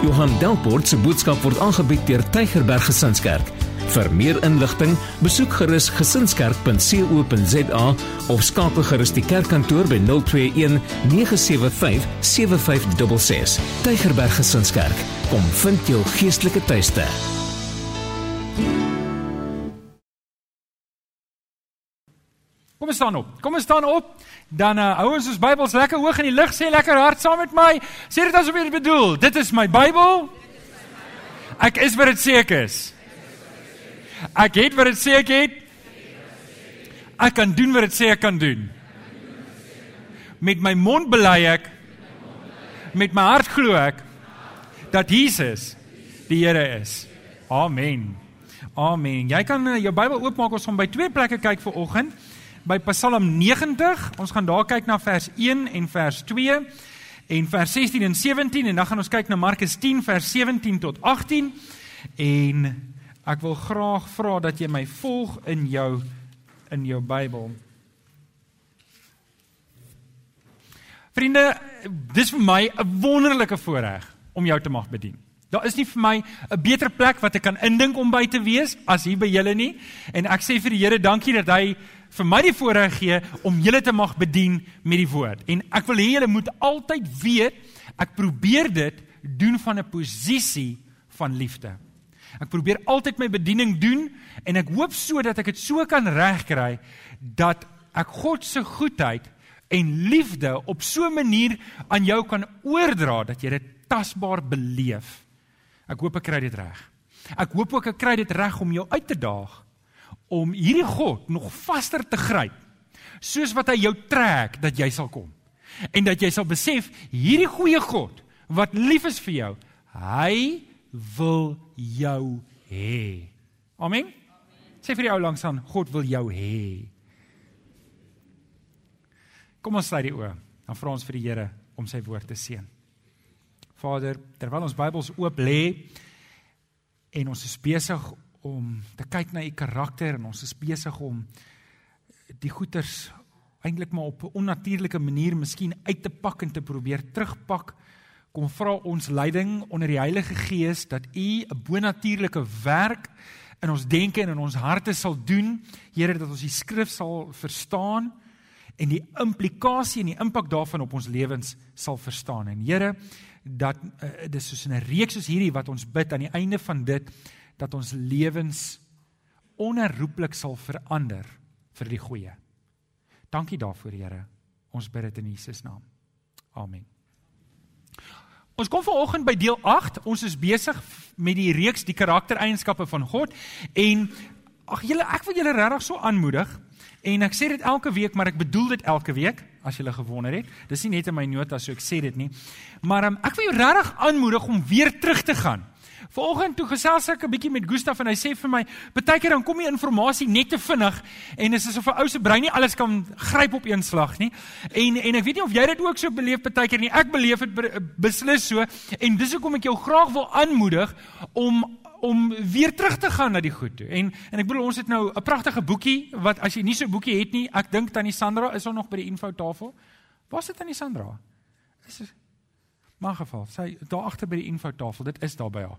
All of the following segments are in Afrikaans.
Johan Delport se boodskap word aangebied deur Tygerberg Gesinskerk. Vir meer inligting, besoek gerus gesinskerk.co.za of skakel gerus die kerkkantoor by 021 975 7566. Tygerberg Gesinskerk, kom vind jou geestelike tuiste. Ons staan op. Kom ons staan op. Dan uh, hou ons ons Bybels lekker hoog in die lug, sê lekker hard saam met my. Sê dit asof jy dit bedoel. Dit is my Bybel. Ek is wat dit sê ek is. Ek het wat dit sê ek het. Ek kan doen wat dit sê ek kan doen. Met my mond bely ek met my hart glo ek dat Jesus die Here is. Amen. Amen. Jy kan eh, jou Bybel oopmaak ons gaan by twee plekke kyk vir oggend. By Psalm 90, ons gaan daar kyk na vers 1 en vers 2 en vers 16 en 17 en dan gaan ons kyk na Markus 10 vers 17 tot 18 en Ek wil graag vra dat jy my volg in jou in jou Bybel. Vriende, dis vir my 'n wonderlike voorreg om jou te mag bedien. Daar is nie vir my 'n beter plek wat ek kan indink om by te wees as hier by julle nie. En ek sê vir die Here dankie dat hy vir my die voorreg gee om julle te mag bedien met die woord. En ek wil hê julle moet altyd weet ek probeer dit doen van 'n posisie van liefde. Ek probeer altyd my bediening doen en ek hoop so dat ek dit so kan regkry dat ek God se goedheid en liefde op so 'n manier aan jou kan oordra dat jy dit tasbaar beleef. Ek hoop ek kry dit reg. Ek hoop ook ek kry dit reg om jou uit te daag om hierdie God nog vaster te gryp soos wat hy jou trek dat jy sal kom. En dat jy sal besef hierdie goeie God wat lief is vir jou, hy wil jou hê. Amen. Sê vir die ou langs aan, God wil jou hê. Kom ons sluit die oë. Dan vra ons vir die Here om sy woord te seën. Vader, terwyl ons Bybels oop lê en ons is besig om te kyk na u karakter en ons is besig om die goeters eintlik maar op 'n onnatuurlike manier miskien uit te pak en te probeer terugpak kom vra ons leiding onder die Heilige Gees dat U 'n bonatuurlike werk in ons denke en in ons harte sal doen. Here dat ons die skrif sal verstaan en die implikasie en die impak daarvan op ons lewens sal verstaan. En Here dat uh, dis soos 'n reeks soos hierdie wat ons bid aan die einde van dit dat ons lewens onherroepelik sal verander vir die goeie. Dankie daarvoor Here. Ons bid dit in Jesus naam. Amen. Ons kom vanoggend by deel 8. Ons is besig met die reeks die karaktereienskappe van God en ag julle ek wil julle regtig so aanmoedig en ek sê dit elke week maar ek bedoel dit elke week as julle gewonder het. Dis nie net in my notas so ek sê dit nie. Maar um, ek wil jou regtig aanmoedig om weer terug te gaan Vanoggend toe gesels ek 'n bietjie met Gustaf en hy sê vir my, baie keer dan kom die inligting net te vinnig en dit is asof 'n ou se brein nie alles kan gryp op een slag nie. En en ek weet nie of jy dit ook so beleef baie keer nie. Ek beleef dit beslis so en dis hoekom ek jou graag wil aanmoedig om om weer terug te gaan na die goed toe. En en ek bedoel ons het nou 'n pragtige boekie wat as jy nie so 'n boekie het nie, ek dink tannie Sandra is nog by die infotafel. Waar sit tannie Sandra? Is Maar geval, sy daar agter by die infotafel, dit is daar by haar.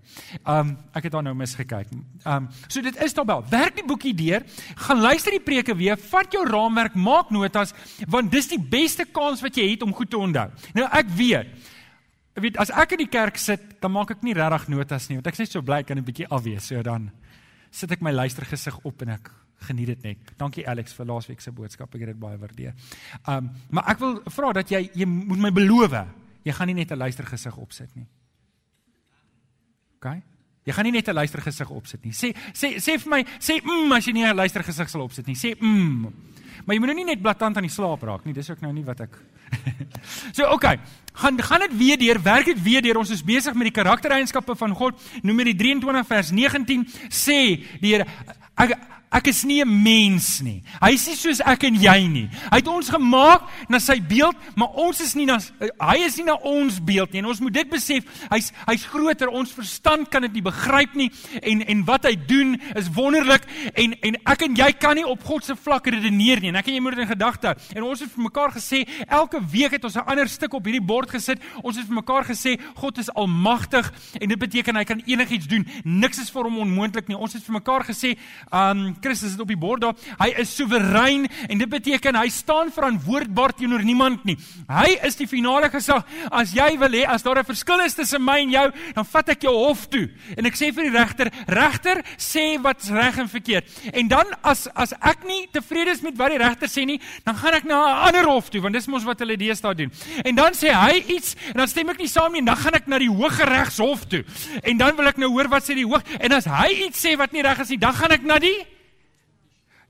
Um ek het daar nou misgekyk. Um so dit is daar by. Werk die boekie deur, gaan luister die preke weer, vat jou raamwerk, maak notas want dis die beste kans wat jy het om goed te onthou. Nou ek weet Ek weet as ek in die kerk sit, dan maak ek nie regtig notas nie, want ek is net so bly kan 'n bietjie afwees. So dan sit ek my luistergesig op en ek geniet dit net. Dankie Alex vir laasweek se boodskap. Ek het dit baie waardeer. Um maar ek wil vra dat jy jy moet my beloof Jy gaan nie net 'n luistergesig opsit nie. OK? Jy gaan nie net 'n luistergesig opsit nie. Sê sê sê vir my, sê mm as jy nie 'n luistergesig sal opsit nie. Sê mm. Maar jy moet nou nie net blaatant aan die slaap raak nie. Dis ook nou nie wat ek So OK. Gaan gaan dit weer deur, werk dit weer deur. Ons is besig met die karaktereienskappe van God. Numeri 23 vers 19 sê die Here ek ek is nie 'n mens nie. Hy is nie soos ek en jy nie. Hy het ons gemaak na sy beeld, maar ons is nie na hy is nie na ons beeld nie. En ons moet dit besef. Hy's hy's groter. Ons verstand kan dit nie begryp nie. En en wat hy doen is wonderlik en en ek en jy kan nie op God se vlak redeneer nie. En ek en jy moet dit in gedagte hou. En ons het vir mekaar gesê elke week het ons 'n ander stuk op hierdie bord gesit. Ons het vir mekaar gesê God is almagtig en dit beteken hy kan enigiets doen. Niks is vir hom onmoontlik nie. Ons het vir mekaar gesê, um Christus het op die bord daar. Hy is soewerein en dit beteken hy staan verantwoordbaar teenoor niemand nie. Hy is die finale gesag. As jy wil hê as daar 'n verskil is tussen my en jou, dan vat ek jou hof toe en ek sê vir die regter, regter, sê wat's reg en verkeerd. En dan as as ek nie tevrede is met wat die regter sê nie, dan gaan ek na 'n ander hof toe want dis mos wat hulle deesdae doen. En dan sê hy iets en dan stem ek nie saam nie en dan gaan ek na die Hooggeregshof toe. En dan wil ek nou hoor wat sê die hoog en as hy iets sê wat nie reg is nie, dan gaan ek na die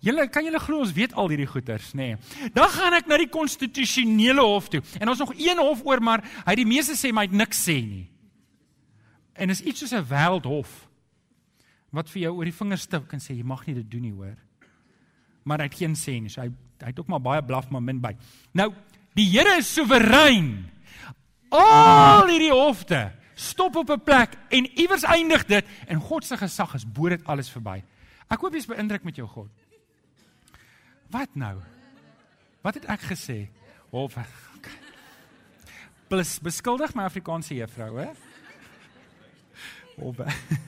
Julle kan julle glo ons weet al hierdie goeters, nê. Nee. Dan gaan ek na die konstitusionele hof toe. En ons nog een hof oor, maar hy die meeste sê my het niks sê nie. En is iets soos 'n wêreldhof wat vir jou oor die vingers stik en sê jy mag nie dit doen nie, hoor. Maar hy het geen sê nie. So hy hy het ook maar baie blaf maar min by. Nou, die Here is soewerein. Al hierdie hofte stop op 'n plek en iewers eindig dit en God se gesag is bo dit alles verby. Ek hoop jy's beïndruk met jou God. Wat nou? Wat het ek gesê? Of plus beskuldig my Afrikaanse juffrou, hè? Of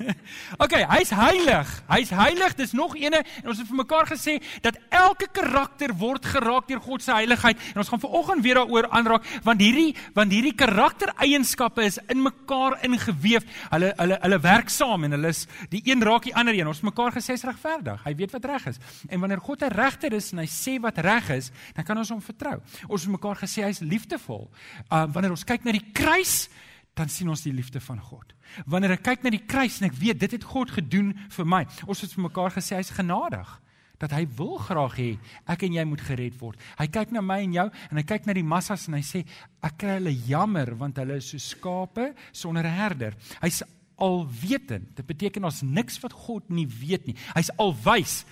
Okay, hy's heilig. Hy's heilig. Dis nog eene en ons het vir mekaar gesê dat elke karakter word geraak deur God se heiligheid en ons gaan vanoggend weer daaroor aanraak want hierdie want hierdie karaktereienskappe is in mekaar ingeweef. Hulle hulle hulle werk saam en hulle is die een raak die ander een. Ons het mekaar gesê is regverdig. Hy weet wat reg is. En wanneer God 'n regter is en hy sê wat reg is, dan kan ons hom vertrou. Ons het mekaar gesê hy's liefdevol. Uh wanneer ons kyk na die kruis dan sien ons die liefde van God. Wanneer ek kyk na die kruis en ek weet dit het God gedoen vir my. Ons het vir mekaar gesê hy's genadig dat hy wil graag hê ek en jy moet gered word. Hy kyk na my en jou en hy kyk na die massas en hy sê ek kry hulle jammer want hulle is so skape sonder 'n herder. Hy's alwetend. Dit beteken ons niks wat God nie weet nie. Hy's alwys.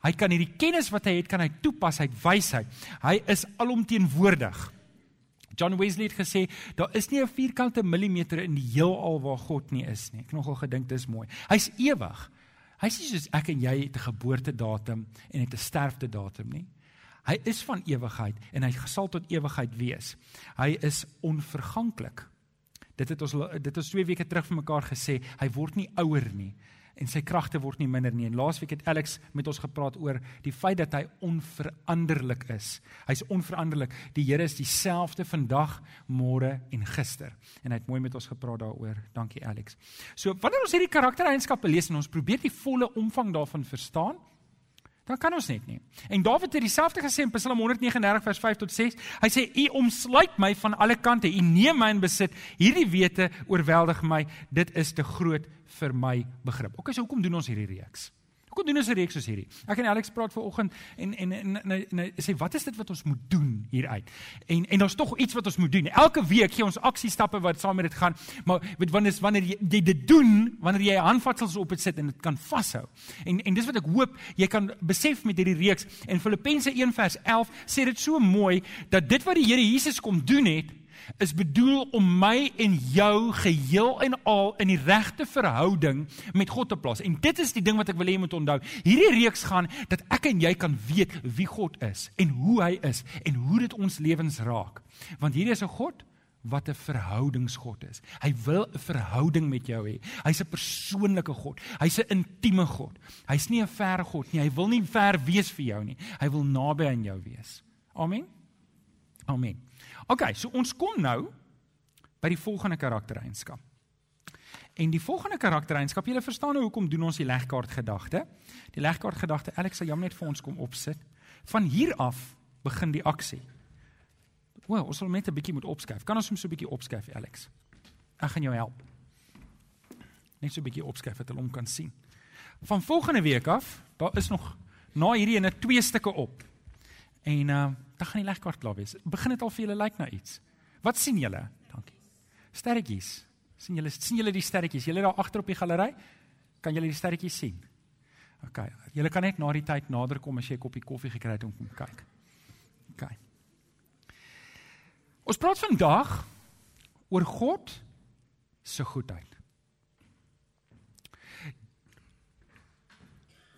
Hy kan hierdie kennis wat hy het kan hy toepas, het wysheid. Hy is alomteenwoordig. John Wesley het gesê daar is nie 'n vierkante millimeter in die heelal waar God nie is nie. Ek nogal gedink dis mooi. Hy's ewig. Hy's nie soos ek en jy het 'n geboortedatum en het 'n sterftedatum nie. Hy is van ewigheid en hy sal tot ewigheid wees. Hy is onverganklik. Dit het ons dit het ons 2 weke terug vir mekaar gesê, hy word nie ouer nie en sy kragte word nie minder nie. En laasweek het Alex met ons gepraat oor die feit dat hy onveranderlik is. Hy's onveranderlik. Die Here is dieselfde vandag, môre en gister. En hy het mooi met ons gepraat daaroor. Dankie Alex. So, wanneer ons hierdie karaktereienskappe lees en ons probeer die volle omvang daarvan verstaan, dan kan ons net nie. En Dawid het dieselfde gesê in Psalm 139 vers 5 tot 6. Hy sê: "U omsluit my van alle kante. U neem my in besit. Hierdie wete oorweldig my. Dit is te groot vir my begrip." OK, so hoekom doen ons hierdie reeks? Hoekom doen ons 'n reeks soos hierdie? Ek en Alex praat vanoggend en en en, en, en, en sê wat is dit wat ons moet doen hieruit? En en daar's tog iets wat ons moet doen. Elke week gee ons aksiestappe wat saam met dit gaan, maar weet wanneer is wanneer jy, jy dit doen, wanneer jy handvatsels op dit sit en dit kan vashou. En en dis wat ek hoop jy kan besef met hierdie reeks. En Filippense 1 vers 11 sê dit so mooi dat dit wat die Here Jesus kom doen het is bedoel om my en jou geheel en al in die regte verhouding met God te plaas. En dit is die ding wat ek wil hê jy moet onthou. Hierdie reeks gaan dat ek en jy kan weet wie God is en hoe hy is en hoe dit ons lewens raak. Want hierdie is 'n God wat 'n verhoudingsgod is. Hy wil 'n verhouding met jou hê. Hy's 'n persoonlike God. Hy's 'n intieme God. Hy's nie 'n ver God nie. Hy wil nie ver wees vir jou nie. Hy wil naby aan jou wees. Amen. Amen. OK, so ons kom nou by die volgende karaktereienskap. En die volgende karaktereienskap, julle verstaan nou hoekom doen ons die legkaart gedagte? Die legkaart gedagte, Alex sal jammer net vir ons kom opsit. Van hier af begin die aksie. Wel, ons sal net 'n bietjie moet opskuif. Kan ons hom so 'n bietjie opskuif, Alex? Ek gaan jou help. Net so 'n bietjie opskuif dat hulle hom kan sien. Van volgende week af, daar is nog na hierdie ene twee stukke op. En uh dan gaan die legkaart klaar wees. Begin dit al vir julle lyk na iets. Wat sien julle? Dankie. Sterretjies. sien julle sien julle die sterretjies? Julle daar agter op die galery? Kan julle die sterretjies sien? OK. Julle kan net na die tyd nader kom as jy 'n koppie koffie gekry het om kom kyk. OK. Ons praat vandag oor God se goedheid.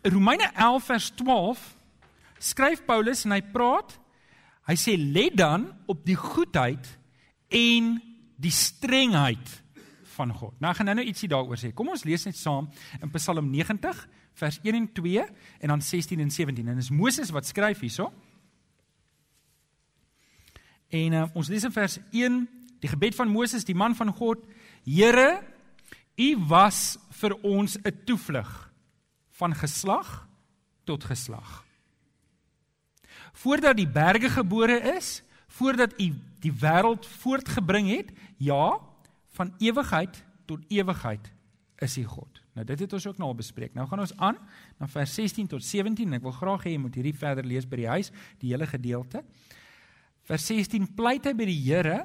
Romeine 11 vers 12 skryf Paulus en hy praat hy sê let dan op die goedheid en die strengheid van God. Nou ek gaan nou ietsie daaroor sê. Kom ons lees net saam in Psalm 90 vers 1 en 2 en dan 16 en 17. En dis Moses wat skryf hierso. En uh, ons lees in vers 1 die gebed van Moses, die man van God: Here, U was vir ons 'n toevlug van geslag tot geslag. Voordat die berge gebore is, voordat U die wêreld voortgebring het, ja, van ewigheid tot ewigheid is U God. Nou dit het ons ook nou al bespreek. Nou gaan ons aan na vers 16 tot 17 en ek wil graag hê jy moet hierdie verder lees by die huis, die hele gedeelte. Vers 16 pleit hy by die Here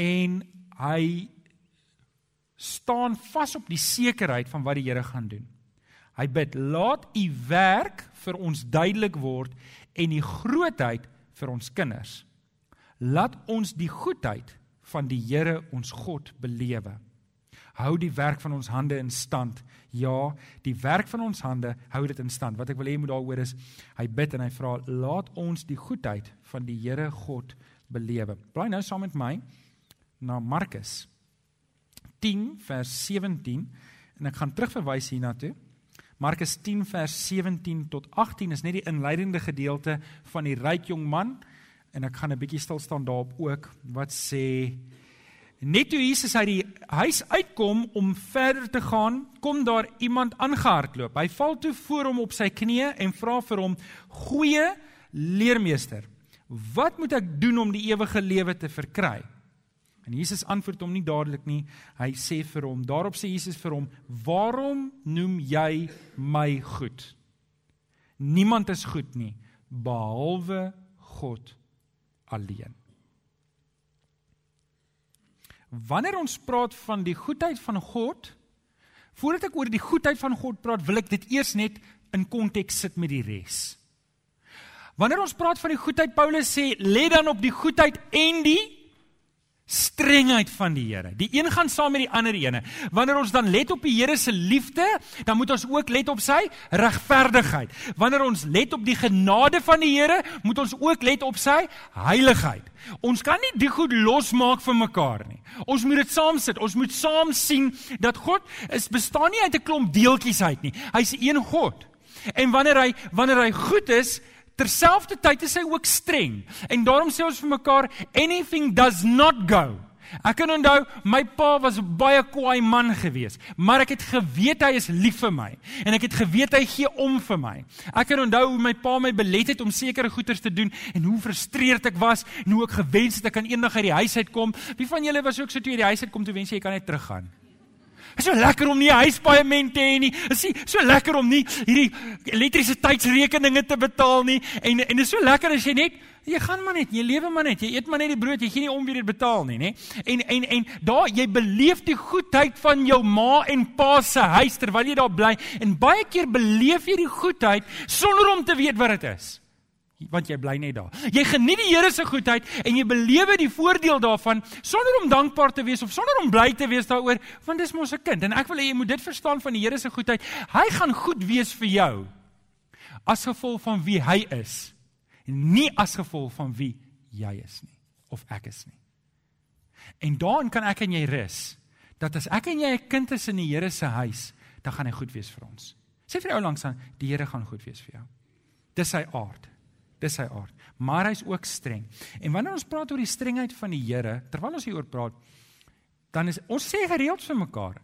en hy staan vas op die sekerheid van wat die Here gaan doen. Hy bid: "Laat u werk vir ons duidelik word en die grootheid vir ons kinders. Laat ons die goedheid van die Here ons God belewe." hou die werk van ons hande in stand. Ja, die werk van ons hande hou dit in stand. Wat ek wil hê moet daaroor is, hy bid en hy vra, laat ons die goedheid van die Here God belewe. Bly nou saam met my na Markus 10 vers 17 en ek gaan terugverwys hiernatoe. Markus 10 vers 17 tot 18 is net die inleidende gedeelte van die ryk jong man en ek gaan 'n bietjie stil staan daarop ook wat sê Net toe Jesus uit die huis uitkom om verder te gaan, kom daar iemand aangehardloop. Hy val toe voor hom op sy knieë en vra vir hom: "Goeie leermeester, wat moet ek doen om die ewige lewe te verkry?" En Jesus antwoord hom nie dadelik nie. Hy sê vir hom: "Daarop sê Jesus vir hom: "Waarom noem jy my goed? Niemand is goed nie behalwe God alleen." Wanneer ons praat van die goedheid van God, voordat ek oor die goedheid van God praat, wil ek dit eers net in konteks sit met die res. Wanneer ons praat van die goedheid, Paulus sê, let dan op die goedheid en die strengheid van die Here. Die een gaan saam met die ander ene. Wanneer ons dan let op die Here se liefde, dan moet ons ook let op sy regverdigheid. Wanneer ons let op die genade van die Here, moet ons ook let op sy heiligheid. Ons kan nie die goed losmaak vir mekaar nie. Ons moet dit saam sit. Ons moet saam sien dat God is bestaan nie uit 'n klomp deeltjies uit nie. Hy's een God. En wanneer hy wanneer hy goed is, Terselfdertyd is hy ook streng. En daarom sê ons vir mekaar anything does not go. Ek kan onthou my pa was 'n baie kwaai man geweest, maar ek het geweet hy is lief vir my en ek het geweet hy gee om vir my. Ek kan onthou hoe my pa my belet het om sekere goeders te doen en hoe frustreerd ek was en hoe ek gewens het ek kan eendag uit die huis uit kom. Wie van julle was ook so toe uit die huis uit kom toe wens jy kan net teruggaan? Dit is so lekker om nie huispaaiement te hê nie. Dit is so lekker om nie hierdie elektrisiteitsrekeninge te betaal nie. En en dit is so lekker as jy net jy gaan maar net, jy lewe maar net, jy eet maar net die brood, jy gee nie om wie dit betaal nie, nê? En en en daar jy beleef die goedheid van jou ma en pa se huis terwyl jy daar bly en baie keer beleef jy die goedheid sonder om te weet wat dit is want jy bly net daar. Jy geniet die Here se goedheid en jy belewe die voordeel daarvan sonder om dankbaar te wees of sonder om bly te wees daaroor, want dis mos 'n kind en ek wil hê jy moet dit verstaan van die Here se goedheid. Hy gaan goed wees vir jou as gevolg van wie hy is nie as gevolg van wie jy is nie of ek is nie. En daarin kan ek en jy rus dat as ek en jy 'n kind is in die Here se huis, dan gaan hy goed wees vir ons. Sê vir jou langs aan, die Here gaan goed wees vir jou. Dis sy aard. Dis sy aard. Maar hy's ook streng. En wanneer ons praat oor die strengheid van die Here, terwyl ons hieroor praat, dan is ons sê gereeld vir mekaar.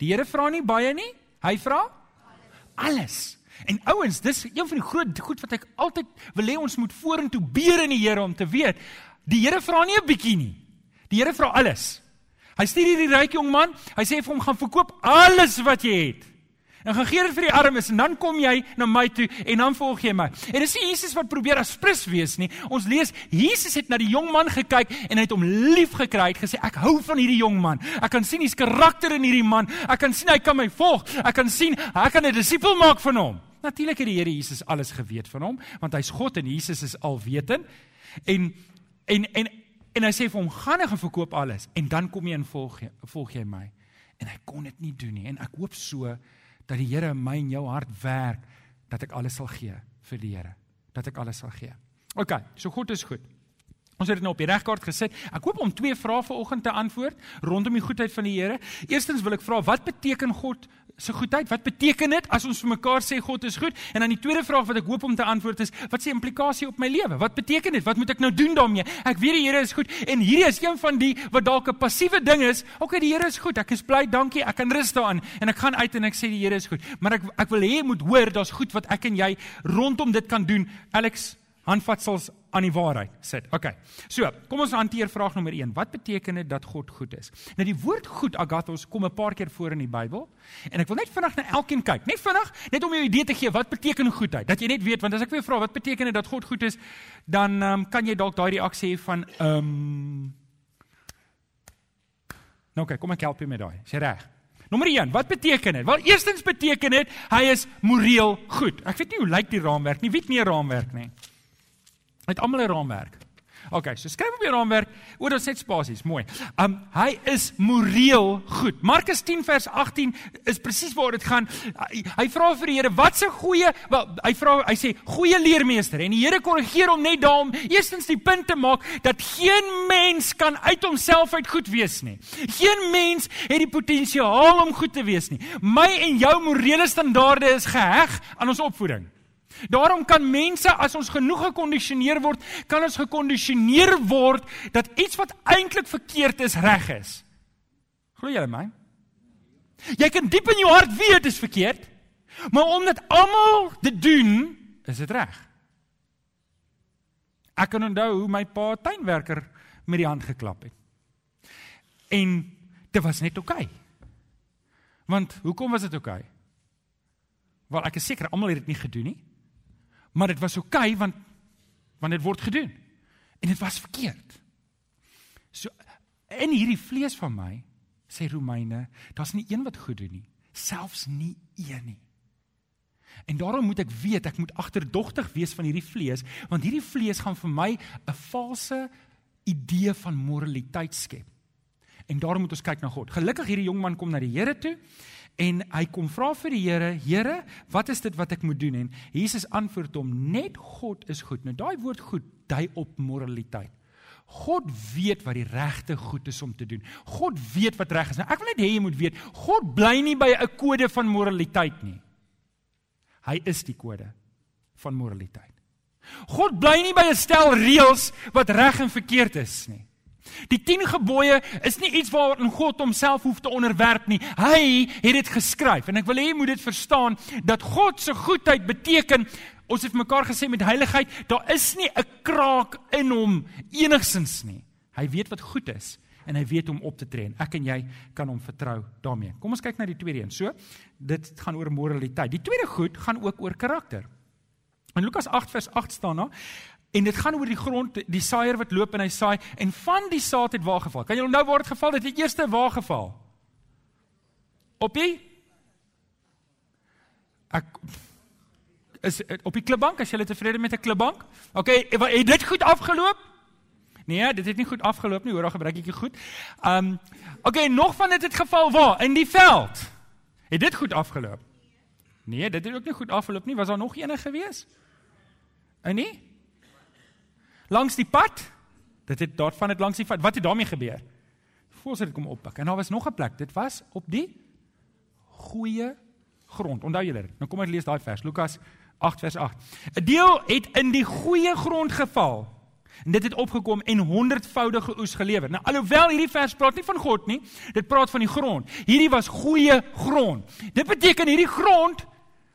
Die Here vra nie baie nie, hy vra alles. En ouens, dis een van die groot goed wat ek altyd wil hê ons moet vorentoe beer in die Here om te weet. Die Here vra nie 'n bietjie nie. Die Here vra alles. Hy stuur hierdie ryk jong man, hy sê vir hom gaan verkoop alles wat jy het Dan gaan gee dit vir die armes en dan kom jy na my toe en dan volg jy my. En dis nie Jesus wat probeer as prins wees nie. Ons lees Jesus het na die jong man gekyk en hy het hom liefgekry. Hy het gesê ek hou van hierdie jong man. Ek kan sien hier's karakter in hierdie man. Ek kan sien hy kan my volg. Ek kan sien hy kan 'n disipel maak van hom. Natuurlik het die Here Jesus alles geweet van hom want hy's God en Jesus is alwetend. En en en en hy sê vir hom gaan en verkoop alles en dan kom jy en volg jy volg jy my. En hy kon dit nie doen nie en ek hoop so dat die Here in my en jou hart werk dat ek alles sal gee vir die Here. Dat ek alles sal gee. OK, so goed is goed. Ons het dit nou op die regkaart gesit. Ek hoop om twee vrae vanoggend te antwoord rondom die goedheid van die Here. Eerstens wil ek vra wat beteken God se goedheid? Wat beteken dit as ons vir mekaar sê God is goed? En dan die tweede vraag wat ek hoop om te antwoord is, wat s'e implikasie op my lewe? Wat beteken dit? Wat moet ek nou doen daarmee? Ek weet die Here is goed en hierdie is een van die wat dalk 'n passiewe ding is. OK, die Here is goed. Ek is bly, dankie. Ek kan rus daarin en ek gaan uit en ek sê die Here is goed. Maar ek ek wil hê jy moet hoor daar's goed wat ek en jy rondom dit kan doen. Alex handvatsels aan die waarheid sit. OK. So, kom ons hanteer vraag nommer 1. Wat beteken dit dat God goed is? Nou die woord goed agathos kom 'n paar keer voor in die Bybel en ek wil net vinnig na elkeen kyk. Net vinnig, net om jou 'n idee te gee wat beteken goedheid. Dat jy net weet want as ek weer vra wat beteken dit dat God goed is, dan um, kan jy dalk daai reaksie hê van ehm um... Nou okay, kom ek help jou met daai. Is jy reg? Nommer 1, wat beteken dit? Wel, eerstens beteken dit hy is moreel goed. Ek weet nie hoe lyk die raamwerk nie. Wie het nie 'n raamwerk nie? Het almal 'n raamwerk. OK, so skryf op die raamwerk oor ons net spasies, mooi. Um hy is moreel goed. Markus 10 vers 18 is presies waar dit gaan. Hy, hy vra vir die Here, "Wat 'n goeie?" Wel, hy vra hy sê, "Goeie leermeester." En die Here korrigeer hom net daarom eerstens die punt te maak dat geen mens kan uit homself uit goed wees nie. Geen mens het die potensiaal om goed te wees nie. My en jou morele standaarde is geheg aan ons opvoeding. Daarom kan mense as ons genoeg gekondisioneer word, kan ons gekondisioneer word dat iets wat eintlik verkeerd is reg is. Glo julle my? Jy kan diep in jou hart weet dit is verkeerd, maar omdat almal dit doen, is dit reg. Ek kan onthou hoe my pa tuinwerker met die hand geklap het. En dit was net oukei. Okay. Want hoekom was dit oukei? Okay? Wel ek is seker almal het dit nie gedoen nie. Maar dit was oukei okay, want want dit word gedoen. En dit was verkeerd. So in hierdie vlees van my sê Romeine, daar's nie een wat goed doen nie, selfs nie een nie. En daarom moet ek weet ek moet agterdogtig wees van hierdie vlees want hierdie vlees gaan vir my 'n valse idee van moraliteit skep. En daarom moet ons kyk na God. Gelukkig hierdie jong man kom na die Here toe En hy kom vra vir die Here, Here, wat is dit wat ek moet doen? En Jesus antwoord hom, net God is goed. Nou daai woord goed dui op moraliteit. God weet wat die regte goed is om te doen. God weet wat reg is. Nou ek wil net hê jy moet weet, God bly nie by 'n kode van moraliteit nie. Hy is die kode van moraliteit. God bly nie by 'n stel reëls wat reg en verkeerd is nie. Die 10 gebooie is nie iets waaraan God homself hoef te onderwerp nie. Hy het dit geskryf en ek wil hê jy moet dit verstaan dat God se goedheid beteken ons het mekaar gesê met heiligheid, daar is nie 'n kraak in hom enigsins nie. Hy weet wat goed is en hy weet hoe om op te tree. Ek en jy kan hom vertrou daarmee. Kom ons kyk na die tweede een. So, dit gaan oor moraliteit. Die tweede goed gaan ook oor karakter. In Lukas 8 vers 8 staan daar: En dit gaan oor die grond, die saaier wat loop en hy saai en van die saad het waar geval. Kan jy onthou waar dit geval het? Die eerste waar geval? Op die Ek is op die klipbank as jy tevrede met 'n klipbank? OK, het dit goed afgeloop? Nee, dit het nie goed afgeloop nie. Hoor, daar gebruik ek dit goed. Um OK, nog van dit het geval waar? In die veld. Het dit goed afgeloop? Nee, dit het ook nie goed afgeloop nie. Was daar nog eene gewees? En nie? Langs die pad. Dit het daarvan het langs die pad. Wat het daarmee gebeur? Voels dit kom oppak. En daar was nog 'n plek. Dit was op die goeie grond. Onthou julle dit. Nou kom ons lees daai vers. Lukas 8 vers 8. 'n Deel het in die goeie grond geval. En dit het opgekom en honderdvoudige oes gelewer. Nou alhoewel hierdie vers praat nie van God nie, dit praat van die grond. Hierdie was goeie grond. Dit beteken hierdie grond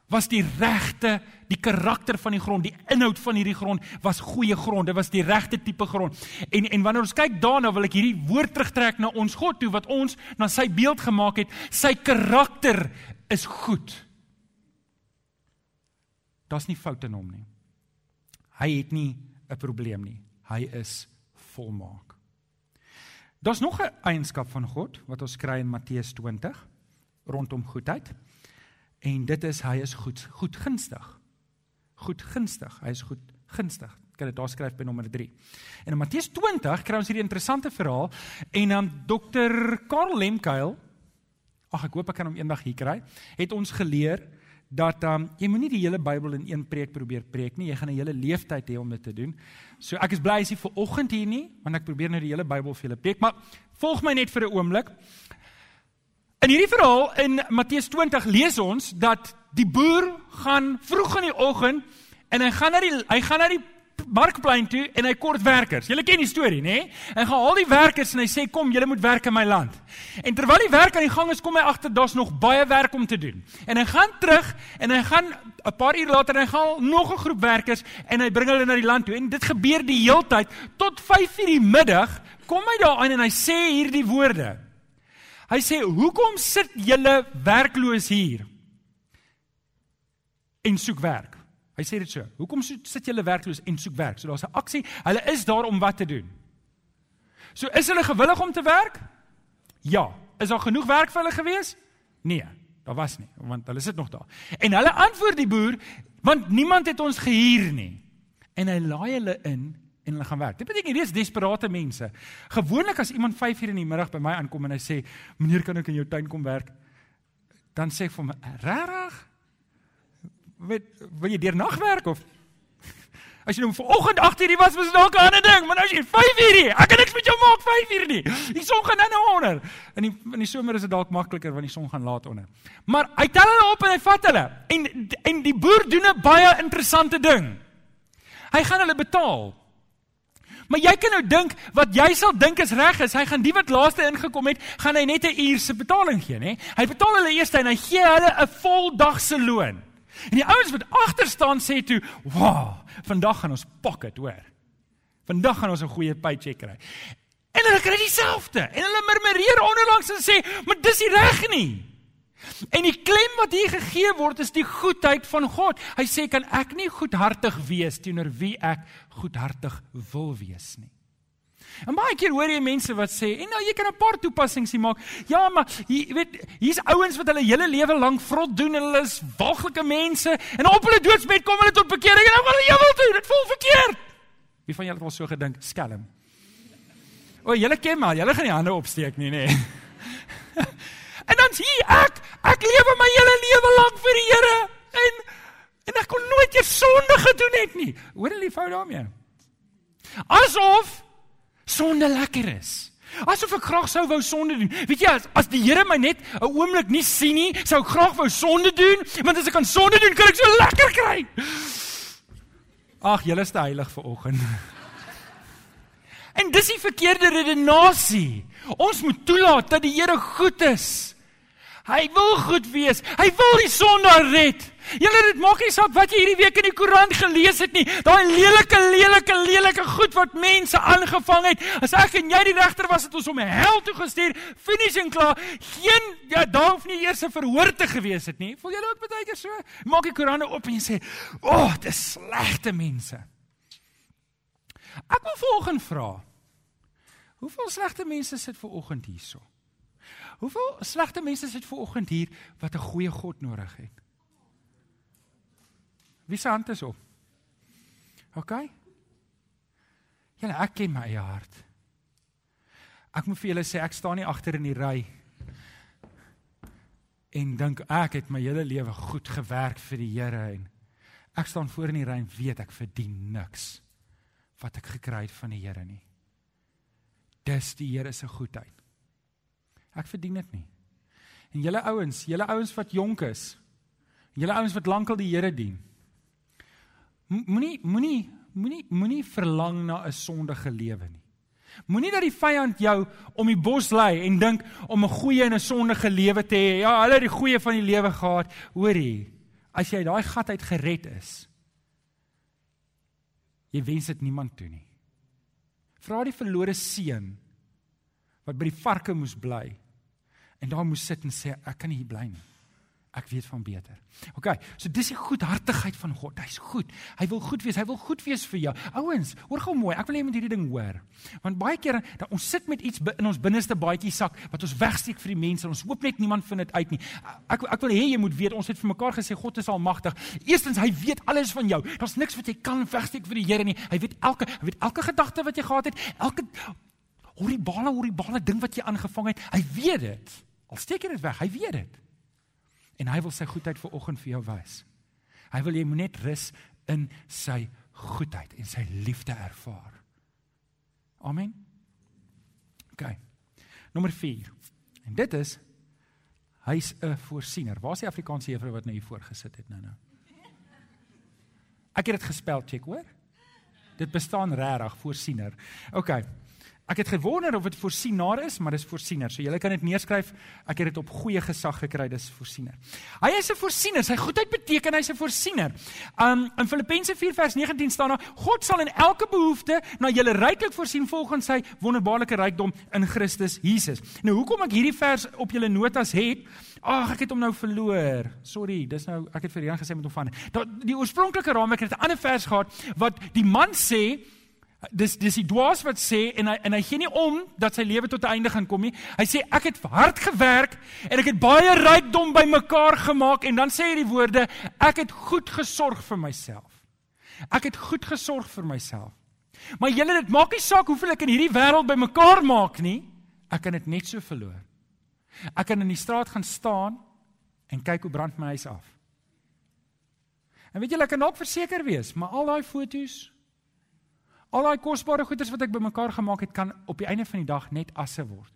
was die regte, die karakter van die grond, die inhoud van hierdie grond was goeie grond. Dit was die regte tipe grond. En en wanneer ons kyk daarna, wil ek hierdie woord terugtrek na ons God toe wat ons na sy beeld gemaak het. Sy karakter is goed. Daar's nie foute in hom nie. Hy het nie 'n probleem nie. Hy is volmaak. Daar's nog 'n eienskap van God wat ons kry in Matteus 20 rondom goedheid. En dit is hy is goed, goedgunstig. Goedgunstig. Hy is goedgunstig. Kan dit daar skryf by nommer 3. En in Matteus 20 kry ons hierdie interessante verhaal en dan um, Dr. Karl Lemkeil, ag ek hoop ek kan hom eendag hier kry, het ons geleer dat um, jy moenie die hele Bybel in een preek probeer preek nie. Jy gaan 'n hele leeftyd hê om dit te doen. So ek is bly as jy vir oggend hier nie, want ek probeer nou die hele Bybel vir julle preek, maar volg my net vir 'n oomblik. In hierdie verhaal in Matteus 20 lees ons dat die boer gaan vroeg in die oggend en hy gaan na die hy gaan na die markplein toe en hy kort werkers. Julle ken die storie, nê? Hy gaan al die werkers en hy sê kom, julle moet werk in my land. En terwyl die werk aan die gang is, kom hy agter daar's nog baie werk om te doen. En hy gaan terug en hy gaan 'n paar uur later en hy gaan nog 'n groep werkers en hy bring hulle na die land toe. En dit gebeur die heeltyd tot 5:00 die middag kom hy daar aan en hy sê hierdie woorde. Hy sê: "Hoekom sit julle werkloos hier en soek werk?" Hy sê dit so. Hoekom sit julle werkloos en soek werk? So daar's 'n aksie. Hulle is daar om wat te doen. So is hulle gewillig om te werk? Ja. Is daar genoeg werk vir hulle gewees? Nee, daar was nie, want hulle sit nog daar. En hulle antwoord die boer, want niemand het ons gehuur nie. En hy laai hulle in en hulle gaan werk. Dit beteken hierdie is desperate mense. Gewoonlik as iemand 5:00 in die middag by my aankom en hy sê, "Meneer, kan ek in jou tuin kom werk?" Dan sê ek vir hom, "Regtig? Weet, wil jy deur nag werk of As jy nou vanoggend 8 uur was, was dit dalk 'n ander ding, maar nou is jy 5 uur hier. Ek kan niks met jou maak 5 uur nie. Die son gaan nou onder. In die in die somer is dit dalk makliker want die son gaan laat onder. Maar hy tel hulle op en hy vat hulle. En en die boer doen 'n baie interessante ding. Hy gaan hulle betaal. Maar jy kan nou dink wat jy sal dink is reg is, hy gaan die wat laaste ingekom het, gaan hy net 'n uur se betaling gee, nê? Hy betaal hulle eers en hy gee hulle 'n volddag se loon. En die ouens wat agter staan sê toe, "Wow, vandag gaan ons pak dit, hoor. Vandag gaan ons 'n goeie paycheck kry." En hulle kry dieselfde. En hulle murmureer onderlangs en sê, "Maar dis nie reg nie." En die klem wat hier gegee word is die goedheid van God. Hy sê, "Kan ek nie goedhartig wees teenoor wie ek goedhartig wil wees nie?" En baie keer hoor jy mense wat sê, "En nou jy kan 'n paar toepassings hier maak." Ja, maar jy weet, hier's ouens wat hulle hele lewe lank vrot doen en hulle is waglike mense en op hulle doodsbed kom hulle tot bekering en nou wil hulle ewel doen. Dit voel verkeerd. Wie van julle het al so gedink? Skelm. O, julle ken maar, julle gaan nie hande opsteek nie, nê. en dan sê ek, ek lewe my hele lewe lank vir die Here en en ek kon nooit eers sonde gedoen het nie. Hoor hulle die fout daarmee? Asof sonde lekker is. Asof ek graag sou wou sonde doen. Weet jy as, as die Here my net 'n oomblik nie sien nie, sou ek graag wou sonde doen, want as ek kan sonde doen, kan ek so lekker kry. Ag, julle is te heilig vir oggend. En dis die verkeerde redenasie. Ons moet toelaat dat die Here goed is. Hy wil goed wees. Hy wil die sondaar red. Julle dit maak nie saak wat jy hierdie week in die koerant gelees het nie. Daai lelike lelike lelike goed wat mense aangevang het. As ek en jy die regter was het ons hom hel toe gestuur. Finish en klaar. Geen ja, daar hoef nie eers 'n verhoor te gewees het nie. Voel julle ook baie keer so? Maak die koerante oop en jy sê, "O, oh, dis slegte mense." Ek wil volgens vra. Hoeveel slegte mense sit ver oggend hierso? Hoeveel slegte mense sit ver oggend hier wat 'n goeie God nodig het? Wie se hand is op? OK. Julle ek ken my eie hart. Ek moet vir julle sê ek staan nie agter in die ry en dink ek het my hele lewe goed gewerk vir die Here en ek staan voor in die ry en weet ek verdien niks wat ek gekry het van die Here nie. Dis die Here se goedheid. Ek verdien dit nie. En julle ouens, julle ouens wat jonk is, julle ouens wat lankal die Here dien, Moenie moenie moenie moenie verlang na 'n sondige lewe nie. Moenie dat die vyand jou om die bos lei en dink om 'n goeie en 'n sondige lewe te hê. Ja, hulle het die goeie van die lewe gehad. Hoorie, as jy daai gat uit gered is, jy wens dit niemand toe nie. Vra die verlore seun wat by die varke moes bly en daar moes sit en sê ek kan nie hier bly nie. Ek weet van beter. OK, so dis die goedhartigheid van God. Hy's goed. Hy wil goed wees. Hy wil goed wees vir jou. Ouens, hoor gou mooi. Ek wil hê jy moet hierdie ding hoor. Want baie kere dan ons sit met iets in ons binneste baadjie sak wat ons wegsteek vir die mense. Ons hoop net niemand vind dit uit nie. Ek ek wil hê jy moet weet ons het vir mekaar gesê God is almagtig. Eerstens, hy weet alles van jou. Daar's niks wat jy kan wegsteek vir die Here nie. Hy weet elke hy weet elke gedagte wat jy gehad het. Elke horribale horribale ding wat jy aangevang het. Hy weet dit. Al steek jy dit weg, hy weet dit en hy wil sy goedheid vir oggend vir jou wys. Hy wil jy moet net rus in sy goedheid en sy liefde ervaar. Amen. OK. Nommer 4. En dit is hy's 'n voorsiener. Waar is die Afrikaanse juffrou wat nou hier voorgesit het nou nou? Ek het dit gespel, check hoor. Dit bestaan regtig voorsiener. OK. Ek het gewonder of dit voorsienaar is, maar dis voorsiener. So julle kan dit neerskryf. Ek het dit op goeie gesag gekry, dis voorsiener. Hy is 'n voorsiener. Sy goedheid beteken hy's 'n voorsiener. Um in Filippense 4 vers 19 staan daar: God sal in elke behoefte na julle ryklik voorsien volgens sy wonderbaarlike rykdom in Christus Jesus. Nou hoekom ek hierdie vers op julle notas het? Ag, ek het hom nou verloor. Sorry, dis nou ek het vir Jan gesê met hom van. Die oorspronklike raamwerk het 'n ander vers gehad wat die man sê Dis dis die dwaas wat sê en hy en hy gee nie om dat sy lewe tot 'n einde gaan kom nie. Hy sê ek het hard gewerk en ek het baie rykdom bymekaar gemaak en dan sê hy die woorde ek het goed gesorg vir myself. Ek het goed gesorg vir myself. Maar julle dit maak nie saak hoeveel ek in hierdie wêreld bymekaar maak nie. Ek kan dit net so verloor. Ek kan in die straat gaan staan en kyk hoe brand my huis af. En weet julle ek kan dalk verseker wees, maar al daai fotos Al daai kosbare goederes wat ek bymekaar gemaak het, kan op die einde van die dag net asse word.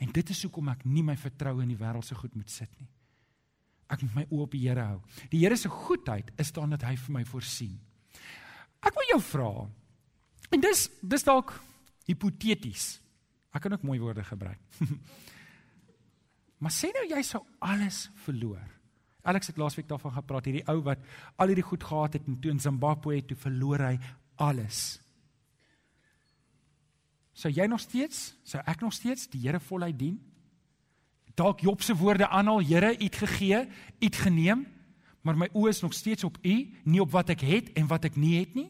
En dit is hoekom ek nie my vertroue in die wêreld se goed moet sit nie. Ek moet my oë op die Here hou. Die Here se goedheid is dan dat hy vir my voorsien. Ek wil jou vra. En dis dis dalk hipoteties. Ek kan ook mooi woorde gebruik. maar sê nou jy sou alles verloor. Alex het laasweek daarvan gepraat, hierdie ou wat al hierdie goed gehad het en toe in Zimbabwe toe verloor hy alles. Sou jy nog steeds, sou ek nog steeds die Here voluit dien? Dalk Job se woorde aanhaal, Here, U het gegee, U het geneem, maar my oë is nog steeds op U, nie op wat ek het en wat ek nie het nie.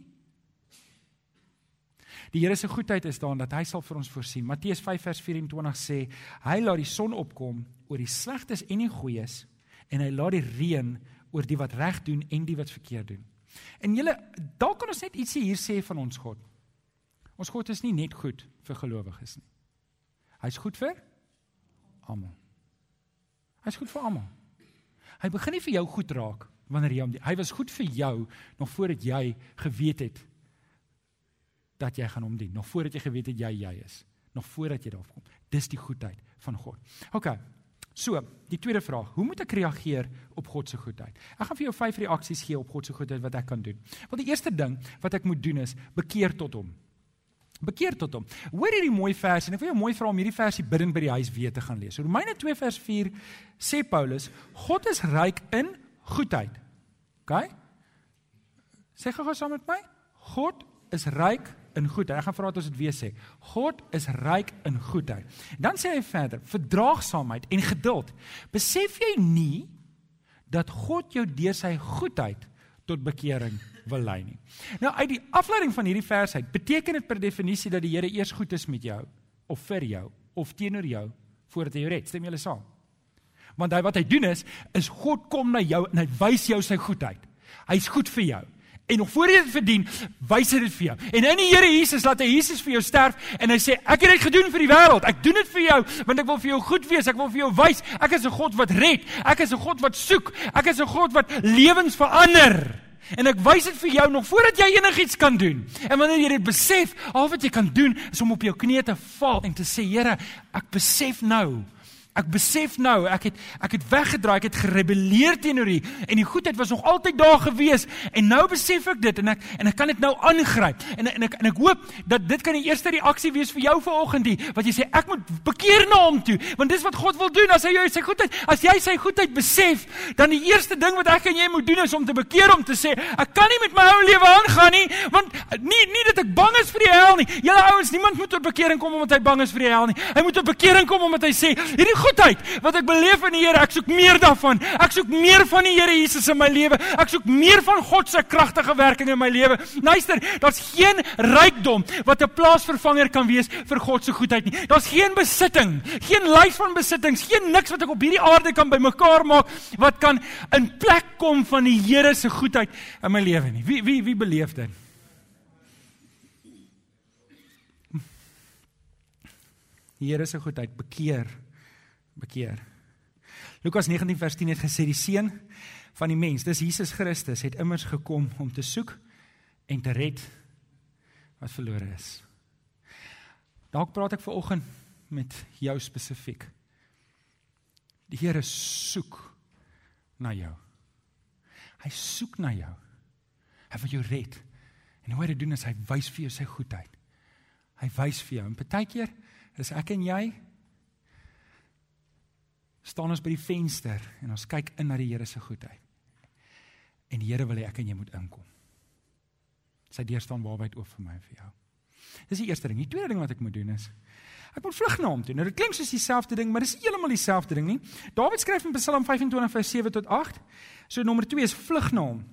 Die Here se goedheid is daarin dat hy sal vir ons voorsien. Matteus 5 vers 24 sê, hy laat die son opkom oor die slegtes en die goeies en hy laat die reën oor die wat reg doen en die wat verkeerd doen. En julle, dalk kan ons net ietsie hier sê van ons God. Ons God is nie net goed vir gelowiges nie. Hy's goed vir almal. Hy's goed vir almal. Hy begin nie vir jou goed raak wanneer jy hom hy was goed vir jou nog voordat jy geweet het dat jy gaan hom dien, nog voordat jy geweet het jy jy is, nog voordat jy daar kom. Dis die goedheid van God. OK. So, die tweede vraag, hoe moet ek reageer op God se goedheid? Ek gaan vir jou vyf reaksies gee op God se goedheid wat ek kan doen. Want die eerste ding wat ek moet doen is bekeer tot hom bekeer tot hom. Hoor hierdie mooi vers en ek wil jou mooi vra om hierdie versie bidden by die huis weer te gaan lees. Romeine 2 vers 4 sê Paulus, God is ryk in goedheid. OK? Sê gou-gou saam met my. God is ryk in goedheid. Ek gaan vra dat ons dit weer sê. God is ryk in goedheid. Dan sê hy verder, verdraagsaamheid en geduld. Besef jy nie dat God jou deur sy goedheid tot bekering wil lei nie. Nou uit die afleiding van hierdie vers uit beteken dit per definisie dat die Here eers goed is met jou of vir jou of teenoor jou voordat hy jou red. Stem julle saam? Want hy wat hy doen is is God kom na jou en hy wys jou sy goedheid. Hy's goed vir jou. En nog voor jy dit verdien, wys hy dit vir jou. En in die Here Jesus laat hy Jesus vir jou sterf en hy sê ek het dit gedoen vir die wêreld. Ek doen dit vir jou want ek wil vir jou goed wees. Ek wil vir jou wys ek is 'n God wat red. Ek is 'n God wat soek. Ek is 'n God wat lewens verander. En ek wys dit vir jou nog voordat jy enigiets kan doen. En wanneer jy dit besef, al wat jy kan doen is om op jou knieë te val en te sê, Here, ek besef nou Ek besef nou, ek het ek het weggedraai, ek het gerebelleer teenoor U en die goedheid was nog altyd daar gewees en nou besef ek dit en ek en ek kan dit nou aangryp. En en ek en ek hoop dat dit kan die eerste reaksie wees vir jou vanoggend hier wat jy sê ek moet bekeer na hom toe want dis wat God wil doen as hy jou sy goedheid as jy sy goedheid besef dan die eerste ding wat ek en jy moet doen is om te bekeer om te sê ek kan nie met my ou lewe aangaan nie want nie nie dat ek bang is vir die hel nie. Julle ouens, niemand moet tot bekering kom omdat hy bang is vir die hel nie. Hy moet tot bekering kom omdat hy sê hierdie goedheid wat ek beleef in die Here, ek soek meer daarvan. Ek soek meer van die Here Jesus in my lewe. Ek soek meer van God se kragtige werking in my lewe. Luister, daar's geen rykdom wat 'n plaasvervanger kan wees vir God se goedheid nie. Daar's geen besitting, geen lys van besittings, geen niks wat ek op hierdie aarde kan bymekaar maak wat kan in plek kom van die Here se goedheid in my lewe nie. Wie wie wie beleef dit? Die Here se goedheid bekeer bekeer. Lukas 19 vers 10 het gesê die seun van die mens, dis Jesus Christus, het immers gekom om te soek en te red wat verlore is. Dalk praat ek ver oggend met jou spesifiek. Die Here soek na jou. Hy soek na jou. Hy wil jou red. En hoe hy dit doen is hy wys vir jou sy goedheid. Hy wys vir jou. En partykeer is ek en jy staan ons by die venster en ons kyk in na die Here se goedheid. En die Here wil hê ek en jy moet inkom. Sy deur staan waarwyd oop vir my en vir jou. Dis die eerste ding. Die tweede ding wat ek moet doen is ek moet vlug na hom toe. Nou dit klink soos dieselfde ding, maar dis nie heeltemal dieselfde ding nie. Dawid skryf in Psalm 25 vers 7 tot 8. So nommer 2 is vlug na hom.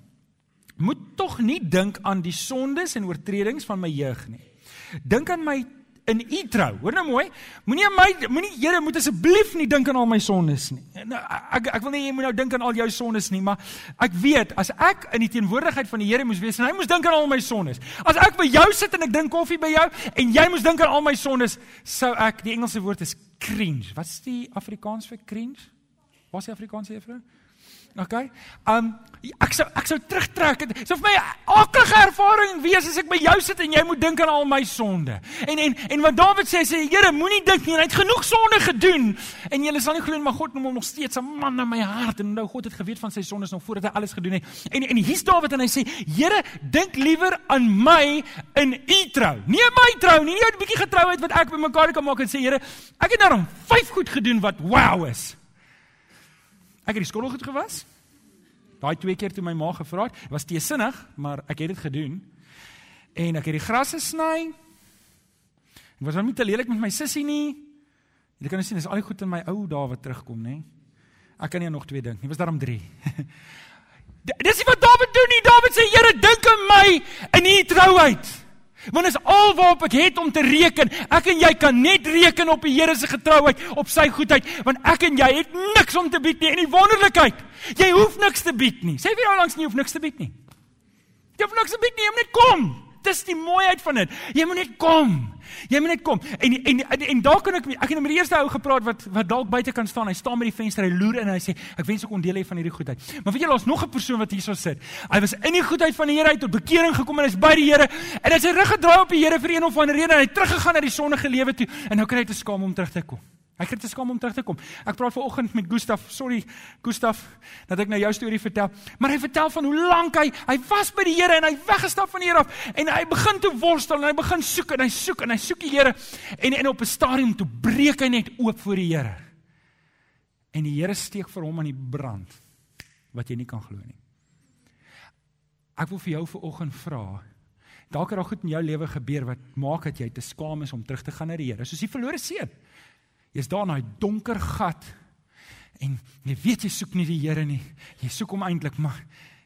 Moet tog nie dink aan die sondes en oortredings van my jeug nie. Dink aan my in u trou. Hoor nou mooi. Moenie my moenie Here moet asseblief nie dink aan al my sondes nie. Nou, ek ek wil nie jy moet nou dink aan al jou sondes nie, maar ek weet as ek in die teenwoordigheid van die Here moes wees en hy moes dink aan al my sondes. As ek by jou sit en ek drink koffie by jou en jy moes dink aan al my sondes, sou ek die Engelse woord is cringe. Wat is die Afrikaans vir cringe? Wat is die Afrikaans vir juffrou? Okay. Um ek sou ek sou terugtrek. Dit sou vir my 'n akelige ervaring wees as ek by jou sit en jy moet dink aan al my sonde. En en en wat Dawid sê sê Here, moenie dink nie, hy het genoeg sonde gedoen. En jy sal nie glo maar God noem hom nog steeds 'n man in my hart en nou God het geweet van sy sondes nog voordat hy alles gedoen het. En en hier's Dawid en hy sê, Here, dink liewer aan my in u trou. Nie my trou nie, nie jou bietjie getrouheid wat ek bymekaar kan maak en sê Here, ek het nou vyf goed gedoen wat wow is. Ek het die skool goed gewas. Daai twee keer toe my ma gevra het, was teesinnig, maar ek het dit gedoen. En ek het die gras gesny. Ek was nou nie te lelik met my sussie nie. Jy kan nou sien, dis al die goed in my ou dae wat terugkom, nê? Ek kan nie nog twee dink nie. Was daarom 3. Dis nie wat Dawid doen nie. Dawid sê, Here, dink aan my in u trouheid. Want is alwaarop ek het om te reken. Ek en jy kan net reken op die Here se getrouheid, op sy goedheid, want ek en jy het niks om te bied nie en die wonderlikheid. Jy hoef niks te bied nie. Sê vir jou langs nie hoef niks te bied nie. Jy hoef niks te bied nie, jy moet net kom. Dis die mooiheid van dit. Jy moet net kom. Jy moet net kom. En en en, en daar kan ek ek het met die eerste ou gepraat wat wat dalk buite kan staan. Hy staan by die venster, hy loer in en hy sê ek wens ek kon deel hê van hierdie goedheid. Maar weet jy, daar's nog 'n persoon wat hierso sit. Hy was in die goedheid van die Here uit tot bekering gekom en hy's by die Here en hy het sy rug gedraai op die Here vir een of ander rede en hy het teruggegaan na die sonnige lewe toe en nou kry hy te skaam om terug te kom. Hy kry te skaam om terug te kom. Ek praat ver oggend met Gustaf. Sorry Gustaf dat ek nou jou storie vertel. Maar hy vertel van hoe lank hy hy was by die Here en hy weggestap van die Here af en hy begin te worstel en hy begin soek en hy soek en hy soek die Here en en op 'n stadium toe breek hy net oop voor die Here. En die Here steek vir hom aan die brand wat jy nie kan glo nie. Ek wil vir jou ver oggend vra Dalk het daar goed in jou lewe gebeur wat maak dat jy te skaam is om terug te gaan na die Here. Soos die verlore seun. Jy's daar in daai donker gat en jy weet jy soek nie die Here nie. Jy soek hom eintlik maar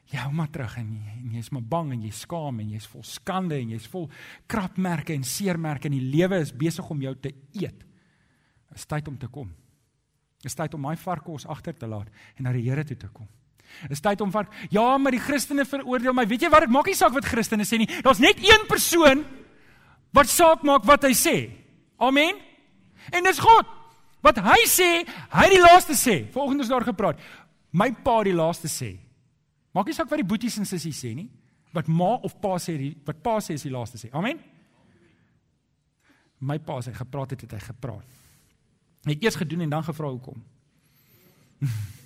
jy hou maar terug en jy en jy's maar bang en jy skaam en jy's vol skande en jy's vol krapmerke en seermerke en die lewe is besig om jou te eet. Dit is tyd om te kom. Dit is tyd om my varkos agter te laat en na die Here toe te kom. Dit is tyd om van ja, maar die Christene veroordeel my. Weet jy wat? Dit maak nie saak wat Christene sê nie. Daar's net een persoon wat saak maak wat hy sê. Amen. En dis God. Wat hy sê, hy die laaste sê. Volgens daar gepraat. My pa die laaste sê. Maak nie saak wat die boeties en sissies sê nie. Wat ma of pa sê, die, wat pa sê is die laaste sê. Amen. My pa sê gepraat het, het hy gepraat. Hy het eers gedoen en dan gevra hoekom.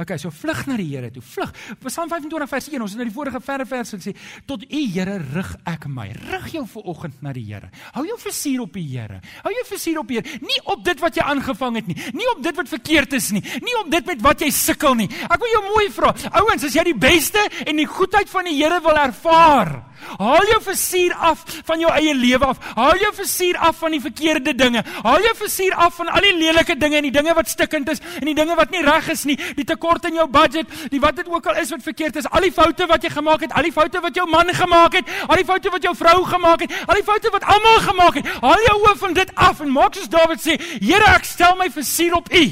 Okay, so vlug na die Here toe. Vlug. Psalm 25 vers 1, ons het na die vorige verre verse gesê, tot U Here rig ek my. Rig jou ver oggend na die Here. Hou jou versuur op die Here. Hou jou versuur op die Here. Nie op dit wat jy aangevang het nie. Nie op dit wat verkeerd is nie. Nie op dit met wat jy sukkel nie. Ek wil jou mooi vra. Ouens, as jy die beste en die goedheid van die Here wil ervaar, Haal jou versuur af van jou eie lewe af. Haal jou versuur af van die verkeerde dinge. Haal jou versuur af van al die lelike dinge en die dinge wat stikkend is en die dinge wat nie reg is nie, die tekort in jou budget, die wat dit ook al is wat verkeerd is, al die foute wat jy gemaak het, al die foute wat jou man gemaak het, al die foute wat jou vrou gemaak het, al die foute wat almal gemaak het. Haal jou oë van dit af en maak soos Dawid sê, Here, ek stel my versuur op U.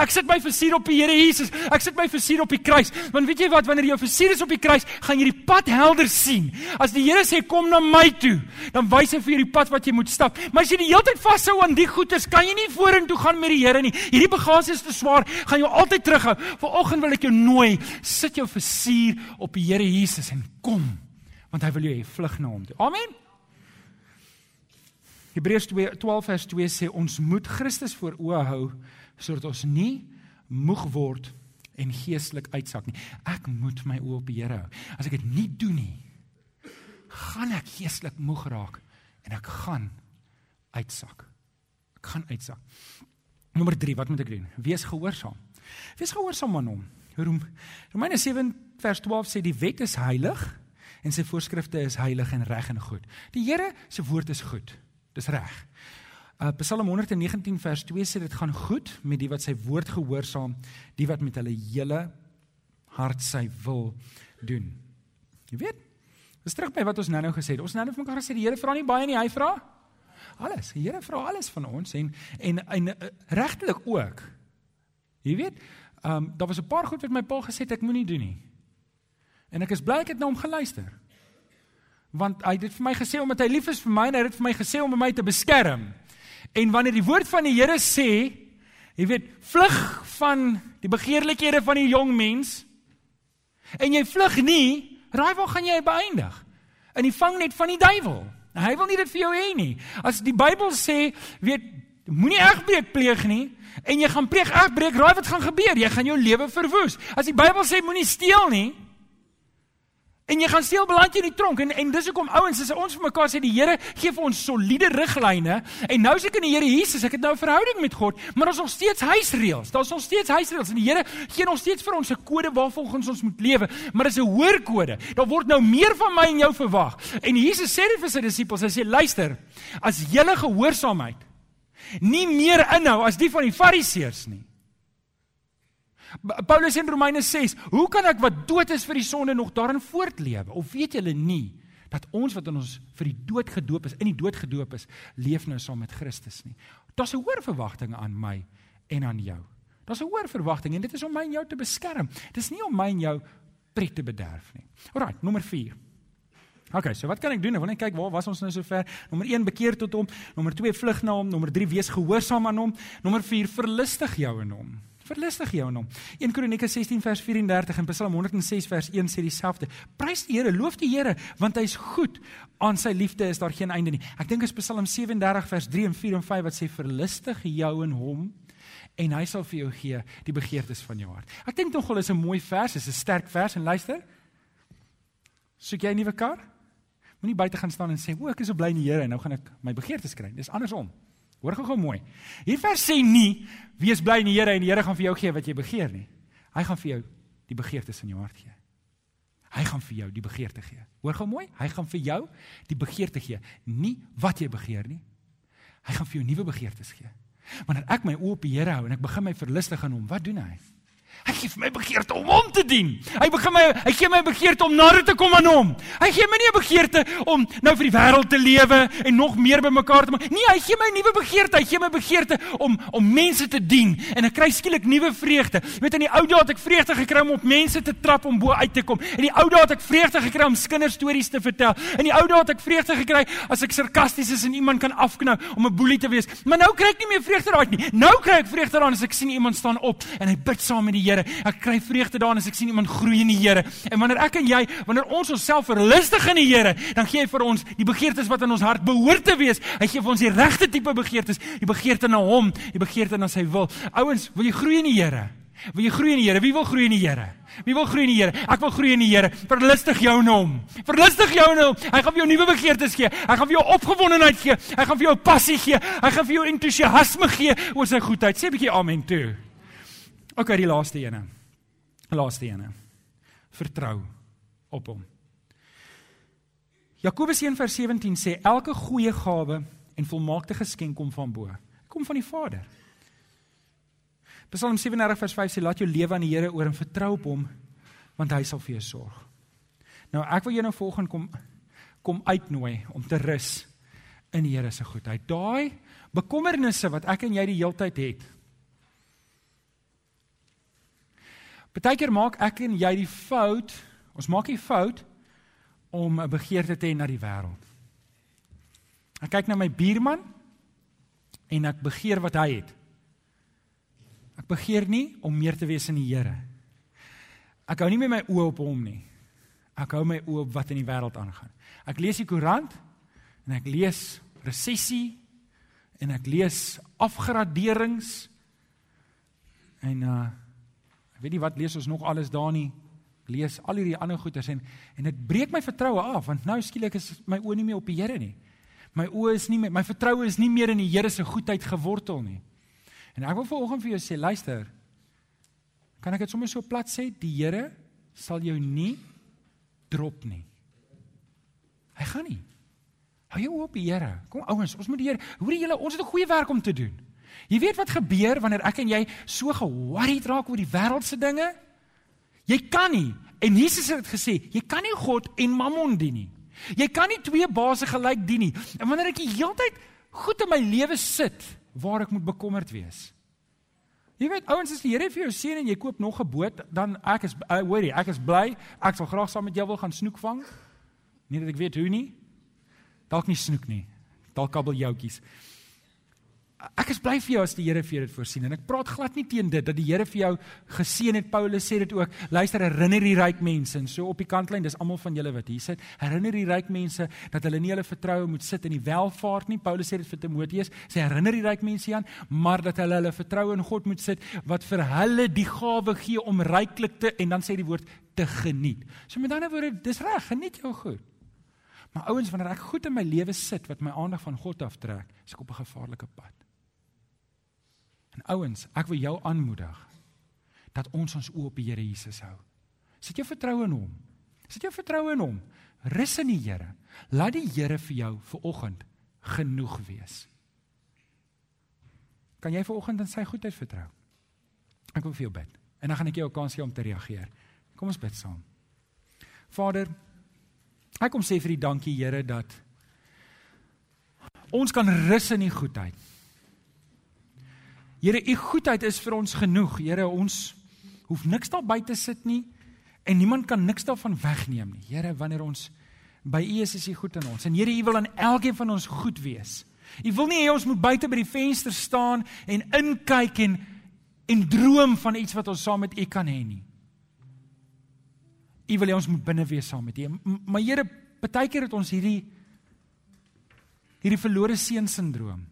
Ek sit my versuur op die Here Jesus. Ek sit my versuur op die kruis. Want weet jy wat, wanneer jy versuur is op die kruis, gaan jy die pad helder sien. As die Here sê kom na my toe, dan wys hy vir jou die pad wat jy moet stap. Maar as jy die hele tyd vashou aan die goedes, kan jy nie vorentoe gaan met die Here nie. Hierdie bagasie is te swaar, gaan jou altyd terughou. Vanoggend wil ek jou nooi, sit jou versuur op die Here Jesus en kom, want hy wil jou hê vlug na hom toe. Amen. Hebreërs 12 vers 2 sê ons moet Christus voor oë hou sodat ons nie moeg word en geestelik uitsak nie. Ek moet my oë op die Here hou. As ek dit nie doen nie, gaan ek geestelik moeg raak en ek gaan uitsak. Ek gaan uitsak. Nommer 3, wat moet ek doen? Wees gehoorsaam. Wees gehoorsaam aan hom. Romeine 7 vers 12 sê die wet is heilig en sy voorskrifte is heilig en reg en goed. Die Here se woord is goed. Dis reg. Uh, Psalm 119 vers 2 sê dit gaan goed met die wat sy woord gehoorsaam, die wat met hulle hele hart sy wil doen. Jy weet? Dis terug by wat ons nou-nou gesê het. Ons nou-nou van mekaar gesê die Here vra nie baie nie, hy vra alles. Die Here vra alles van ons en en en uh, regtelik ook. Jy weet? Ehm um, daar was 'n paar goed wat my pa gesê het ek moenie doen nie. En ek is bly ek het na hom geluister. Want hy het dit vir my gesê omdat hy lief is vir my en hy het dit vir my gesê om my te beskerm. En wanneer die woord van die Here sê, jy weet, vlug van die begeerlikhede van die jong mens en jy vlug nie, raai waar gaan jy beëindig? In die vangnet van die duiwel. Nou, hy wil nie dit vir jou hê nie. As die Bybel sê, weet, moenie egbreek pleeg nie en jy gaan pleeg egbreek, raai wat gaan gebeur? Jy gaan jou lewe verwoes. As die Bybel sê moenie steel nie, En jy gaan steel beland jy in die tronk. En en dis hoekom ouens as ons vir mekaar sê die Here gee vir ons soliede riglyne. En nou is ek in die Here Jesus ek het nou 'n verhouding met God maar ons nog steeds huisreëls. Daar's nog steeds huisreëls. En die Here gee nog steeds vir ons 'n kode waarvolgens ons moet lewe maar dis 'n hoër kode daar word nou meer van my en jou verwag. En Jesus sê dit vir sy disippels hy sê luister as julle gehoorsaamheid nie meer inhou as die van die fariseërs nie Paulus in Romeine 6, hoe kan ek wat dood is vir die sonde nog daarin voortlewe? Of weet julle nie dat ons wat in ons vir die dood gedoop is, in die dood gedoop is, leef nou saam met Christus nie? Daar's 'n hoër verwagting aan my en aan jou. Daar's 'n hoër verwagting en dit is om my en jou te beskerm. Dis nie om my en jou pret te bederf nie. Alraai, nommer 4. OK, so wat kan ek doen? Ek wil net kyk waar was ons nou sover. Nommer 1 bekeer tot hom, nommer 2 vlug na hom, nommer 3 wees gehoorsaam aan hom, nommer 4 verlustig jou in hom. Verlustig jou in hom. 1 Kronieke 16 vers 34 en Psalm 106 vers 1 sê dieselfde. Prys die Here, loof die Here, want hy's goed. Aan sy liefde is daar geen einde nie. Ek dink is Psalm 37 vers 3 en 4 en 5 wat sê verlustig jou in hom en hy sal vir jou gee die begeertes van jou hart. Ek dink nogal is 'n mooi vers, is 'n sterk vers en luister. Soek jy 'n nuwe kar? Moenie buite gaan staan en sê, "O, ek is so bly in die Here en nou gaan ek my begeertes kry." Dis andersom. Hoor gou-gou mooi. Hier vers sê nie wees bly in die Here en die Here gaan vir jou gee wat jy begeer nie. Hy gaan vir jou die begeertes in jou hart gee. Hy gaan vir jou die begeerte gee. Hoor gou mooi, hy gaan vir jou die begeerte gee, nie wat jy begeer nie. Hy gaan vir jou nuwe begeertes gee. Wanneer ek my oë op die Here hou en ek begin my verlustig aan hom, wat doen hy? Hy gee my begeerte om hom te dien. Hy begin my hy gee my begeerte om nader te kom aan hom. Hy gee my nie 'n begeerte om nou vir die wêreld te lewe en nog meer bymekaar te maak. Nee, hy gee my 'n nuwe begeerte. Hy gee my begeerte om om mense te dien en ek kry skielik nuwe vreugde. Jy weet in die ou dae het ek vreugde gekry om op mense te trap om bo uit te kom. In die ou dae het ek vreugde gekry om kinderstories te vertel. In die ou dae het ek vreugde gekry as ek sarkasties is en iemand kan afknou om 'n boelie te wees. Maar nou kry ek nie meer vreugde daaruit nie. Nou kry ek vreugde daarin as ek sien iemand staan op en hy bid saam met die Here. Ek kry vreugde daarin as ek sien iemand groei in die Here. En wanneer ek en jy, wanneer ons onsself verlustig in die Here, dan gee hy vir ons die begeertes wat in ons hart behoort te wees. Hy gee vir ons die regte tipe begeertes, die begeerte na hom, die begeerte na sy wil. Ouens, wil jy groei in die Here? Wil jy groei in die Here? Wie wil groei in die Here? Wie wil groei in die Here? Ek wil groei in die Here. Verlustig jou in hom. Verlustig jou in hom. Hy gaan vir jou nuwe begeertes gee. Hy gaan vir jou opgewondenheid gee. Hy gaan vir jou passie gee. Hy gaan vir jou entoesiasme gee oor sy goedheid. Sê 'n bietjie amen toe. OK, die laaste ene. Laaste ene. Vertrou op hom. Jakobus 1:17 sê elke goeie gawe en volmaakte geskenk kom van bo. Kom van die Vader. Psalm 37 vers 5 sê laat jou lewe aan die Here oor en vertrou op hom want hy sal vir jou sorg. Nou ek wil jou nou volgende kom kom uitnooi om te rus in die Here se goedheid. Daai bekommernisse wat ek en jy die heeltyd het. Partykeer maak ek en jy die fout, ons maak die fout om 'n begeerte te hê na die wêreld. Ek kyk na my buurman en ek begeer wat hy het. Ek begeer nie om meer te wees in die Here. Ek hou nie met my oë op hom nie. Ek hou my oë op wat in die wêreld aangaan. Ek lees die koerant en ek lees resessie en ek lees afgraderings en uh weet nie wat lees ons nog alles daar nie. Ek lees al hierdie ander goeters en en dit breek my vertroue af want nou skielik is my oë nie meer op die Here nie. My oë is nie meer my vertroue is nie meer in die Here se goedheid gewortel nie. En ek wil vanoggend vir jou sê, luister. Kan ek dit sommer so plat sê? Die Here sal jou nie drop nie. Hy gaan nie. Hou jou op die Here. Kom ouens, ons moet die Here, hoor julle, ons het 'n goeie werk om te doen. Jy weet wat gebeur wanneer ek en jy so ge-worried raak oor die wêreldse dinge? Jy kan nie. En Jesus het gesê, jy kan nie God en Mammon dien nie. Jy kan nie twee baase gelyk dien nie. En wanneer ek die hele tyd goed in my lewe sit, waar ek moet bekommerd wees. Jy weet ouens as die Here vir jou seën en jy koop nog 'n boot, dan ek is uh, hoorie, ek is bly. Ek sal graag saam met jou wil gaan snoek vang. Nie dat ek weet hoe nie. Dalk nie snoek nie. Dalk kabeljoutjies ek is bly vir jou as die Here vir jou dit voorsien en ek praat glad nie teen dit dat die Here vir jou geseën het. Paulus sê dit ook luister herinner die ryk mense. En so op die kantlyn dis almal van julle wat hier sit herinner die ryk mense dat hulle nie hulle vertroue moet sit in die welvaart nie. Paulus sê dit vir Timoteus sê herinner die ryk mense aan maar dat hulle hulle vertroue in God moet sit wat vir hulle die gawe gee om ryklik te en dan sê die woord te geniet. So met ander woorde dis reg geniet jou goed. Maar ouens, wanneer ek goed in my lewe sit wat my aandag van God aftrek, is ek op 'n gevaarlike pad. En ouens, ek wil jou aanmoedig dat ons ons oë op die Here Jesus hou. Sit jou vertroue in hom. Sit jou vertroue in hom. Rus in die Here. Laat die Here vir jou vir oggend genoeg wees. Kan jy vir oggend in sy goedheid vertrou? Ek wil vir jou bid. En dan gaan ek jou 'n kans gee om te reageer. Kom ons bid saam. Vader, ek kom sê vir die dankie Here dat ons kan rus in die goedheid. Here, u goedheid is vir ons genoeg. Here, ons hoef niks daar buite sit nie en niemand kan niks daarvan wegneem nie. Here, wanneer ons by u is, is u goed aan ons. En Here, u wil aan elkeen van ons goed wees. U wil nie hê ons moet buite by die venster staan en inkyk en en droom van iets wat ons saam met u kan hê nie. U wil hê ons moet binne wees saam met u. Maar Here, baie keer het ons hierdie hierdie verlore seun sindroom.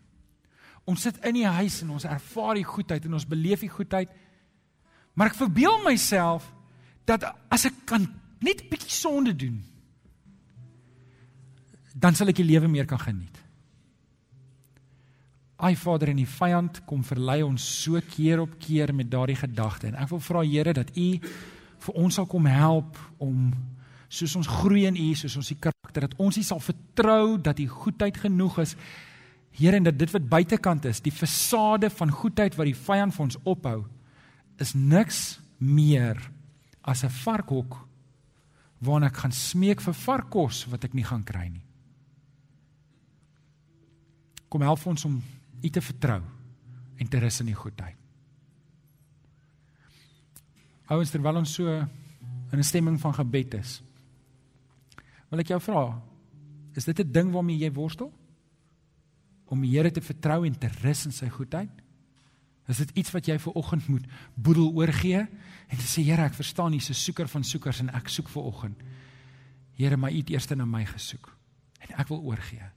Ons sit in die huis en ons ervaar die goedheid en ons beleef die goedheid. Maar ek verbeel myself dat as ek kan net 'n bietjie sonde doen, dan sal ek die lewe meer kan geniet. Ai Vader en die vyand kom verlei ons so keer op keer met daardie gedagte en ek wil vra Here dat U vir ons sal kom help om soos ons groei in U, soos ons die karakter dat ons U sal vertrou dat U goedheid genoeg is Here en dat dit wat buitekant is, die fasade van goedheid wat die vyand vir ons ophou, is niks meer as 'n varkhok waarna ek gaan smeek vir varkos wat ek nie gaan kry nie. Kom help ons om U te vertrou en te rus in die goedheid. Ouens terwyl ons so in 'n stemming van gebed is, wil ek jou vra, is dit 'n ding waarmee jy worstel? Om die Here te vertrou en te rus in sy goedheid? Is dit iets wat jy ver oggend moet boedel oorgee en sê Here, ek verstaan jy's 'n soeker van soekers en ek soek ver oggend. Here, maar U het eers na my gesoek en ek wil oorgee.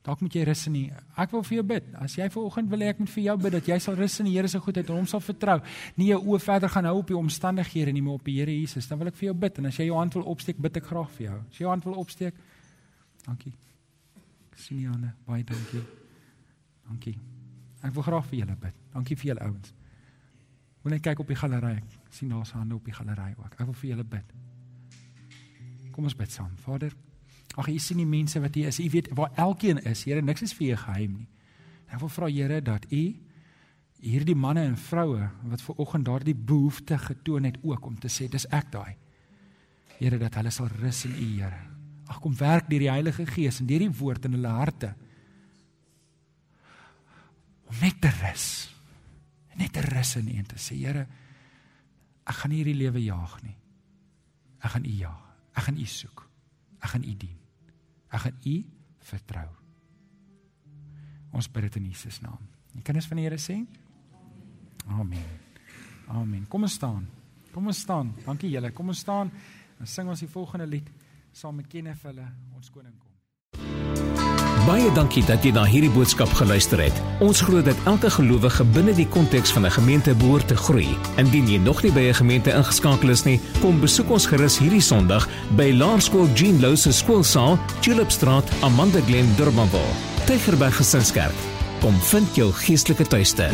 Dalk moet jy rus in die Ek wil vir jou bid. As jy vanoggend wil hê ek moet vir jou bid dat jy sal rus in die Here se goedheid en hom sal vertrou. Nie jou oë verder gaan hou op die omstandighede nie, maar op die Here Jesus. Dan wil ek vir jou bid en as jy jou hand wil opsteek, bid ek graag vir jou. As jy jou hand wil opsteek. Dankie. Ek sien nie hande. Baie dankie. Dankie. Ek wil graag vir julle bid. Dankie vir julle ouens. Wil net kyk op die galery. Ek sien daar's hande op die galery ook. Ek wil vir julle bid. Kom ons bid saam. Vader, ag U sien die mense wat hier is. U weet waar elkeen is. Here, niks is vir U geheim nie. Ek wil vra Here dat U hierdie manne en vroue wat ver oggend daardie behoefte getoon het ook om te sê dis ek daai. Here dat hulle sal rus in U, Here. Ag kom werk deur die Heilige Gees en deur die woord in hulle harte. Om net te rus. Net te rus in U en te sê, Here, ek gaan hierdie lewe jaag nie. Ek gaan U jaag. Ek gaan U soek. Ek gaan U dien. Ek gaan U vertrou. Ons bid dit in Jesus naam. Die kinders van die Here sê: Amen. Amen. Kom ons staan. Kom ons staan. Dankie julle. Kom ons staan. Dan sing ons die volgende lied saam met Kenneth hulle ons koning kom. Baie dankie dat jy na hierdie boodskap geluister het. Ons glo dat elke gelowige binne die konteks van 'n gemeente behoort te groei. Indien jy nog nie by 'n gemeente ingeskakel is nie, kom besoek ons gerus hierdie Sondag by Laerskool Jean Louw se skoolsaal, Tulipstraat, Amanda Glen, Durbanville. Tygerberg Gesinskerk. Kom vind jou geestelike tuiste.